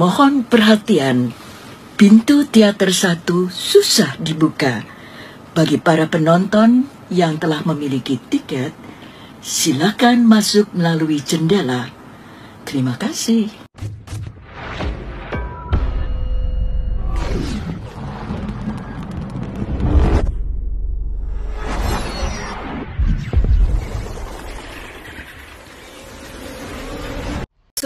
Mohon perhatian, pintu teater satu susah dibuka. Bagi para penonton yang telah memiliki tiket, silakan masuk melalui jendela. Terima kasih.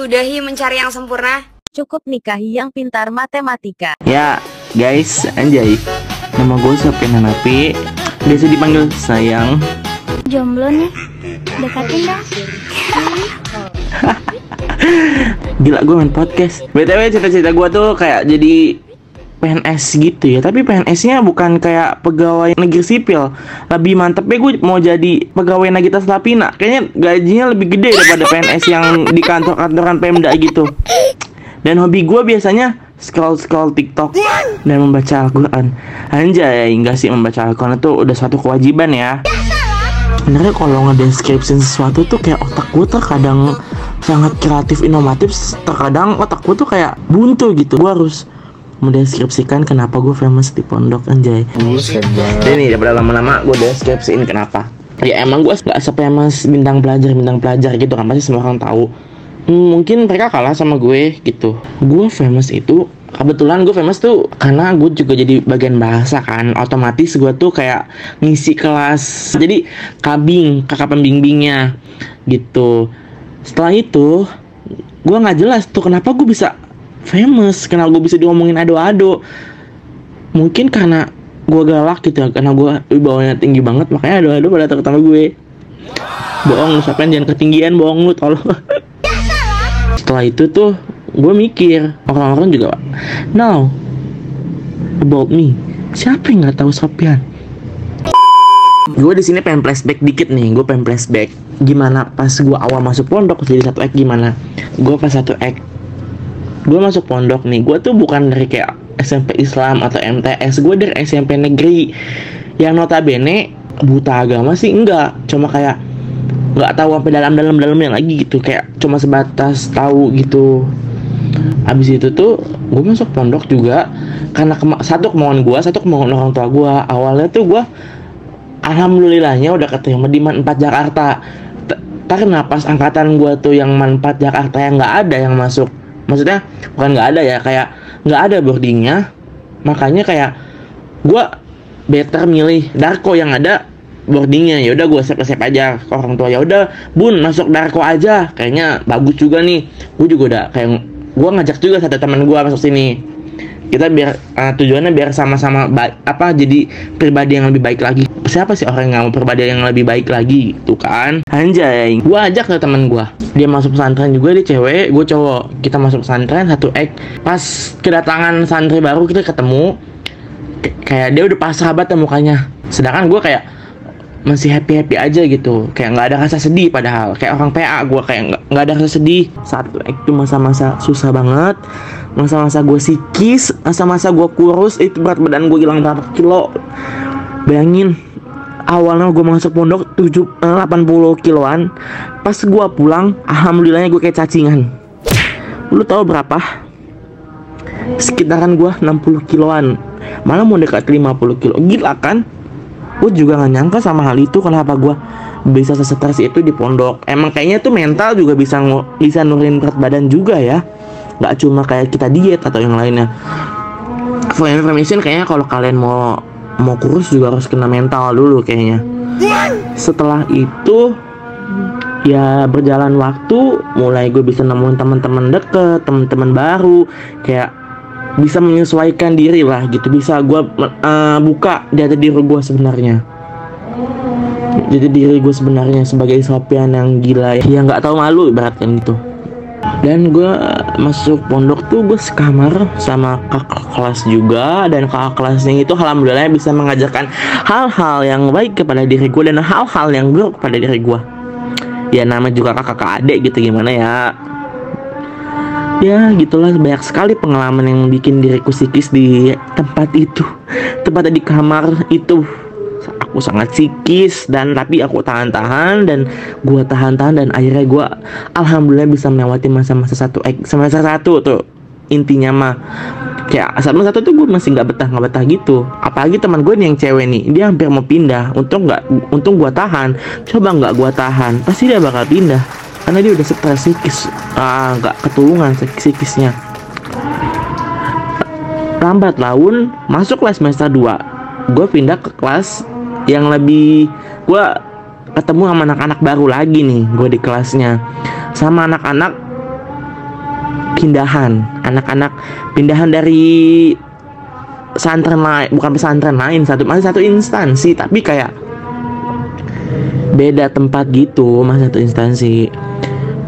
Sudahi mencari yang sempurna. Cukup nikahi yang pintar matematika. Ya, guys, anjay. Nama gue Sofian Hanapi. Biasa dipanggil sayang. Jomblo nih, dekatin dong. Gila gue main podcast. BTW cita-cita gue tuh kayak jadi PNS gitu ya. Tapi PNS-nya bukan kayak pegawai negeri sipil. Lebih mantep ya gue mau jadi pegawai Nagita Slavina Kayaknya gajinya lebih gede daripada PNS yang di kantor-kantoran Pemda gitu. Dan hobi gue biasanya scroll-scroll TikTok dan membaca Al-Quran. Anjay, enggak sih membaca Al-Quran itu udah suatu kewajiban ya. Sebenarnya kalau ngedeskripsin sesuatu tuh kayak otak gue terkadang sangat kreatif inovatif terkadang otak gue tuh kayak buntu gitu. Gue harus mendeskripsikan kenapa gue famous di pondok anjay. Nih daripada lama-lama gue deskripsiin kenapa. Ya emang gue gak se-famous bintang pelajar bintang pelajar gitu kan pasti semua orang tahu. Hmm, mungkin mereka kalah sama gue gitu. Gue famous itu kebetulan gue famous tuh karena gue juga jadi bagian bahasa kan. Otomatis gue tuh kayak ngisi kelas jadi kabing kakak pembimbingnya gitu. Setelah itu gue nggak jelas tuh kenapa gue bisa famous kenapa gue bisa diomongin ado-ado. Mungkin karena gue galak gitu ya karena gue wibawanya tinggi banget makanya ado-ado pada takut sama gue. Bohong siapa jangan ketinggian bohong lu tolong. Setelah itu tuh gue mikir orang-orang juga now about me. Siapa yang nggak tahu Sopian? Gue di sini pengen flashback dikit nih gue pengen flashback gimana pas gue awal masuk pondok jadi satu ek gimana? Gue pas satu ek gue masuk pondok nih. Gue tuh bukan dari kayak SMP Islam atau MTS gue dari SMP negeri. Yang notabene buta agama sih enggak. Cuma kayak nggak tahu sampai dalam-dalam dalamnya lagi gitu. Kayak cuma sebatas tahu gitu. Abis itu tuh gue masuk pondok juga karena kema satu kemauan gue satu kemauan orang tua gue awalnya tuh gue alhamdulillahnya udah keterima di Man 4 Jakarta. Karena pas angkatan gue tuh yang Man 4 Jakarta yang nggak ada yang masuk maksudnya bukan nggak ada ya kayak nggak ada boardingnya. Makanya kayak gue better milih Darko yang ada boardingnya. Ya udah gue save aja ke orang tua. Ya udah bun masuk Darko aja. Kayaknya bagus juga nih. Gue juga udah kayak gue ngajak juga satu teman gue masuk sini kita biar uh, tujuannya biar sama-sama baik apa jadi pribadi yang lebih baik lagi. Siapa sih orang yang mau pribadi yang lebih baik lagi tuh kan? Anjay. Gue ajak ke teman gue dia masuk pesantren juga dia cewek gue cowok. Kita masuk pesantren satu ek pas kedatangan santri baru kita ketemu. Kayak dia udah pas sahabat ya mukanya. Sedangkan gue kayak masih happy happy aja gitu. Kayak nggak ada rasa sedih padahal. Kayak orang PA gue kayak nggak ada rasa sedih. Satu itu masa-masa susah banget. Masa-masa gue sikis masa-masa gue kurus itu berat badan gue hilang berapa kilo. Bayangin awalnya gue masuk pondok 7, 80 kiloan. Pas gue pulang alhamdulillahnya gue kayak cacingan. Lu tahu berapa? Sekitaran gue 60 kiloan. Malah mau dekat 50 kilo. Gila kan gue juga gak nyangka sama hal itu kenapa gue bisa sesetres itu di pondok. Emang kayaknya tuh mental juga bisa bisa nurunin berat badan juga ya. Nggak cuma kayak kita diet atau yang lainnya. For information kayaknya kalau kalian mau mau kurus juga harus kena mental dulu kayaknya. Setelah itu ya berjalan waktu mulai gue bisa nemuin teman-teman deket teman-teman baru. Kayak bisa menyesuaikan diri lah gitu. Bisa gue uh, buka jati diri gue sebenarnya. Jadi diri gue sebenarnya sebagai sopian yang gila ya. Nggak tahu malu ibaratkan gitu. Dan gue masuk pondok tuh gue sekamar sama kakak kelas juga. Dan kakak kelasnya itu alhamdulillah bisa mengajarkan hal-hal yang baik kepada diri gue dan hal-hal yang buruk kepada diri gue ya nama juga kakak adik gitu gimana ya ya gitulah. Banyak sekali pengalaman yang bikin diriku psikis di tempat itu. Tempatnya di kamar itu. Aku sangat psikis dan tapi aku tahan-tahan dan gue tahan-tahan dan akhirnya gue alhamdulillah bisa melewati masa-masa satu eh, semester satu tuh. Intinya mah kayak semester satu tuh gue masih nggak betah nggak betah gitu. Apalagi teman gue nih yang cewek nih dia hampir mau pindah. Untung nggak untung gue tahan. Coba nggak gue tahan pasti dia bakal pindah karena dia udah stres psikis. Ah nggak ketulungan psikisnya. Lambat laun masuk kelas semester 2 gue pindah ke kelas yang lebih gue ketemu sama anak-anak baru lagi nih gue di kelasnya. Sama anak-anak pindahan. Anak-anak pindahan dari pesantren lain bukan pesantren lain satu masih satu instansi tapi kayak beda tempat gitu masih satu instansi.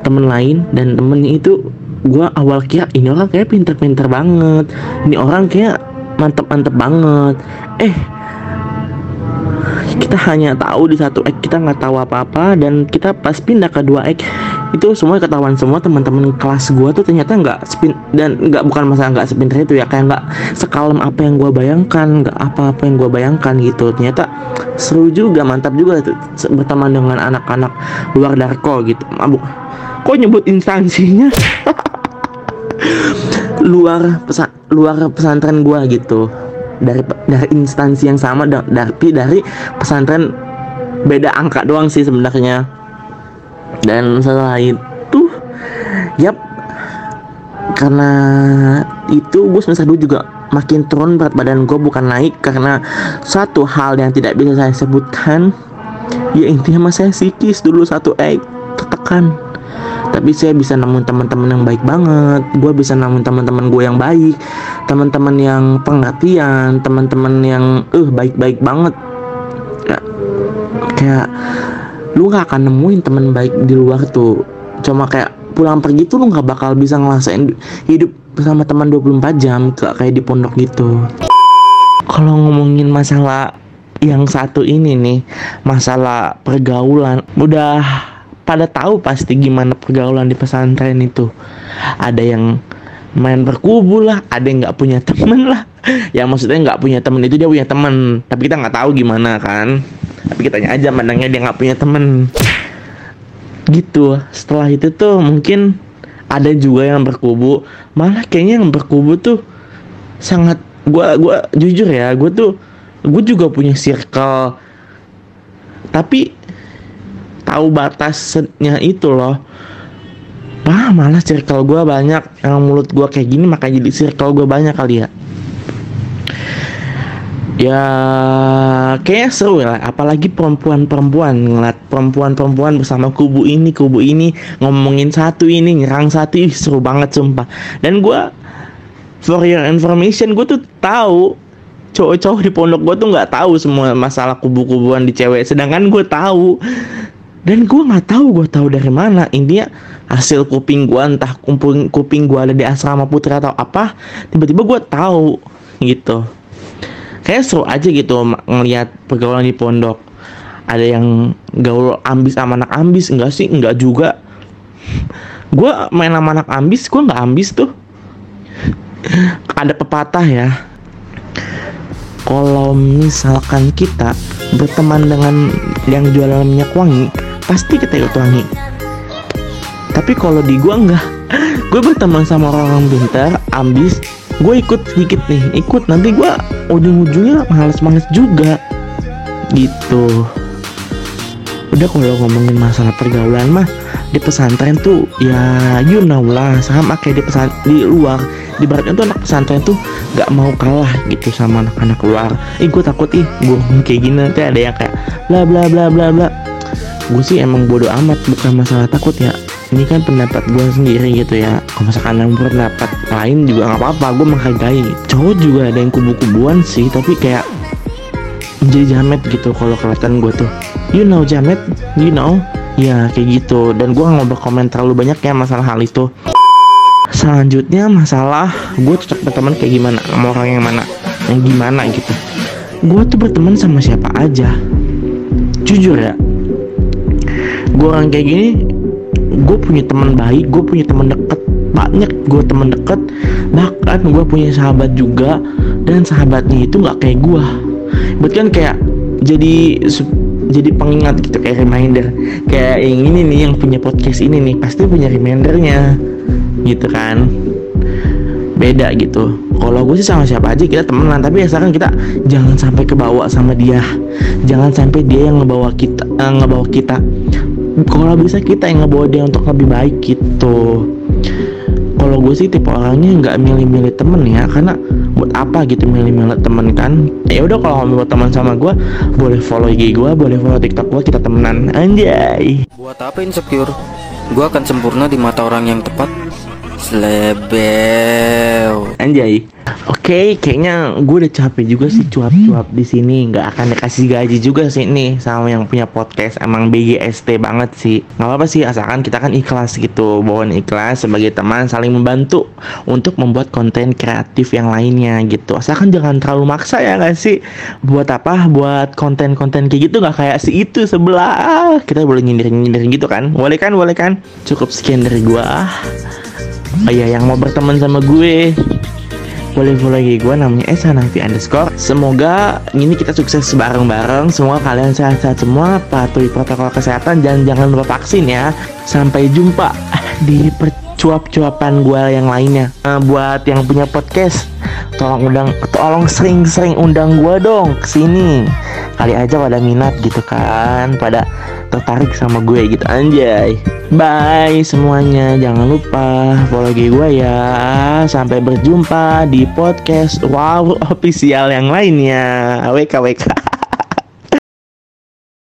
Temen lain dan temen itu gue awal kira ini orang kayak pinter-pinter banget. Ini orang kayak mantep-mantep banget. Eh kita hanya tahu di satu ek kita nggak tahu apa-apa dan kita pas pindah ke dua ek itu semua ketahuan semua teman-teman kelas gue tuh ternyata nggak spin dan nggak bukan masalah nggak sepinter itu ya kayak nggak sekalem apa yang gue bayangkan nggak apa-apa yang gue bayangkan gitu. Ternyata seru juga mantap juga tuh berteman dengan anak-anak luar darko gitu. Mabuk. Kok nyebut instansinya? Luar pesa luar pesantren gua gitu dari dari instansi yang sama da- tapi dari pesantren beda angka doang sih sebenarnya. Dan setelah itu yap karena itu gue semester 2 juga makin turun berat badan gue bukan naik karena satu hal yang tidak bisa saya sebutkan ya intinya mas saya psikis dulu satu eh tertekan tapi saya bisa nemuin teman-teman yang baik banget. Gue bisa nemuin teman-teman gue yang baik. Teman-teman yang pengertian. Teman-teman yang eh baik-baik banget. Ya, kayak lu gak akan nemuin teman baik di luar tuh. Cuma kayak pulang pergi tuh lu nggak bakal bisa ngerasain hidup bersama teman 24 jam kayak di pondok gitu. Kalau ngomongin masalah yang satu ini nih masalah pergaulan udah pada tahu pasti gimana pergaulan di pesantren itu. Ada yang main berkubu lah ada yang nggak punya temen lah. Ya maksudnya nggak punya temen itu dia punya temen tapi kita nggak tahu gimana kan. Tapi kita tanya aja mandangnya dia nggak punya temen gitu. Setelah itu tuh mungkin ada juga yang berkubu. Malah kayaknya yang berkubu tuh sangat gua gua jujur ya gue tuh gue juga punya circle. Tapi tahu batasnya itu loh. Wah malah circle gue banyak. Yang mulut gue kayak gini makanya jadi circle gue banyak kali ya. Ya kayaknya seru lah apalagi perempuan-perempuan. Ngeliat perempuan-perempuan bersama kubu ini kubu ini. Ngomongin satu ini nyerang satu. Ih seru banget sumpah. Dan gue for your information gue tuh tahu cowok-cowok di pondok gue tuh nggak tahu semua masalah kubu-kubuan di cewek. Sedangkan gue tahu dan gue nggak tahu gue tahu dari mana. Intinya hasil kuping gue entah kuping kuping gue ada di asrama putra atau apa tiba-tiba gue tahu gitu. Kayak seru aja gitu ngelihat pergaulan di pondok. Ada yang gaul ambis sama anak ambis enggak sih? Enggak juga. Gue main sama anak ambis gue nggak ambis tuh. Ada pepatah ya. Kalau misalkan kita berteman dengan yang jualan minyak wangi pasti kita ikut wangi. Tapi kalau di gua enggak gue berteman sama orang pintar ambis gue ikut sedikit nih. Ikut nanti gua ujung-ujungnya males-males juga. Gitu. Udah kalau ngomongin masalah pergaulan mah di pesantren tuh ya you know lah. Sama kayak di pesan di luar. Di baratnya tuh anak pesantren tuh nggak mau kalah gitu sama anak-anak luar. Ih gue takut ih gue kayak gini nanti ada yang kayak bla bla bla bla bla gue sih emang bodoh amat bukan masalah takut ya. Ini kan pendapat gue sendiri gitu ya. Kalau misalkan yang pendapat lain juga nggak apa-apa gue menghargai. Cowok juga ada yang kubu-kubuan sih tapi kayak menjadi jamet gitu kalau kelihatan gue tuh. You know jamet you know. Ya kayak gitu. Dan gue nggak mau berkomentar terlalu banyak ya masalah hal itu. Selanjutnya masalah gue cocok berteman kayak gimana sama orang yang mana yang gimana gitu. Gue tuh berteman sama siapa aja. Jujur ya gue orang kayak gini gue punya teman baik gue punya teman deket banyak gue teman deket. Bahkan gue punya sahabat juga dan sahabatnya itu nggak kayak gue berarti kan kayak jadi jadi pengingat gitu kayak reminder. Kayak yang ini nih yang punya podcast ini nih pasti punya remindernya gitu kan. Beda gitu. Kalau gue sih sama siapa aja kita temenan. Tapi asalkan kita jangan sampai kebawa sama dia. Jangan sampai dia yang ngebawa kita eh, ngebawa kita kalau bisa kita yang ngebawa dia untuk lebih baik gitu kalau gue sih tipe orangnya nggak milih-milih temen ya karena buat apa gitu milih-milih temen kan ya udah kalau mau buat teman sama gue boleh follow IG gue boleh follow TikTok gue kita temenan anjay Buat apa insecure? Gua akan sempurna di mata orang yang tepat. Slebel. Anjay. Oke, kayaknya gue udah capek juga sih cuap-cuap di sini. Nggak akan dikasih gaji juga sih nih sama yang punya podcast. Emang BGST banget sih. Nggak apa-apa sih, asalkan kita kan ikhlas gitu. Bawaan ikhlas sebagai teman saling membantu untuk membuat konten kreatif yang lainnya gitu. Asalkan jangan terlalu maksa ya nggak sih? Buat apa? Buat konten-konten kayak gitu nggak kayak si itu sebelah. Kita boleh nyindir-nyindir gitu kan? Boleh kan? Boleh kan? Cukup sekian dari gua. Oh iya, yang mau berteman sama gue. Boleh follow IG gue namanya Esa Nafi underscore. Semoga ini kita sukses bareng-bareng. Semoga kalian sehat-sehat semua Patuhi protokol kesehatan Dan jangan lupa vaksin ya. Sampai jumpa di percuap-cuapan gue yang lainnya. Nah, Buat yang punya podcast Tolong undang Tolong sering-sering undang gue dong ke sini. Kali aja pada minat gitu kan Pada tertarik sama gue gitu Anjay Bye semuanya. Jangan lupa follow IG gue ya. Sampai berjumpa di podcast Wow official yang lainnya. WKWK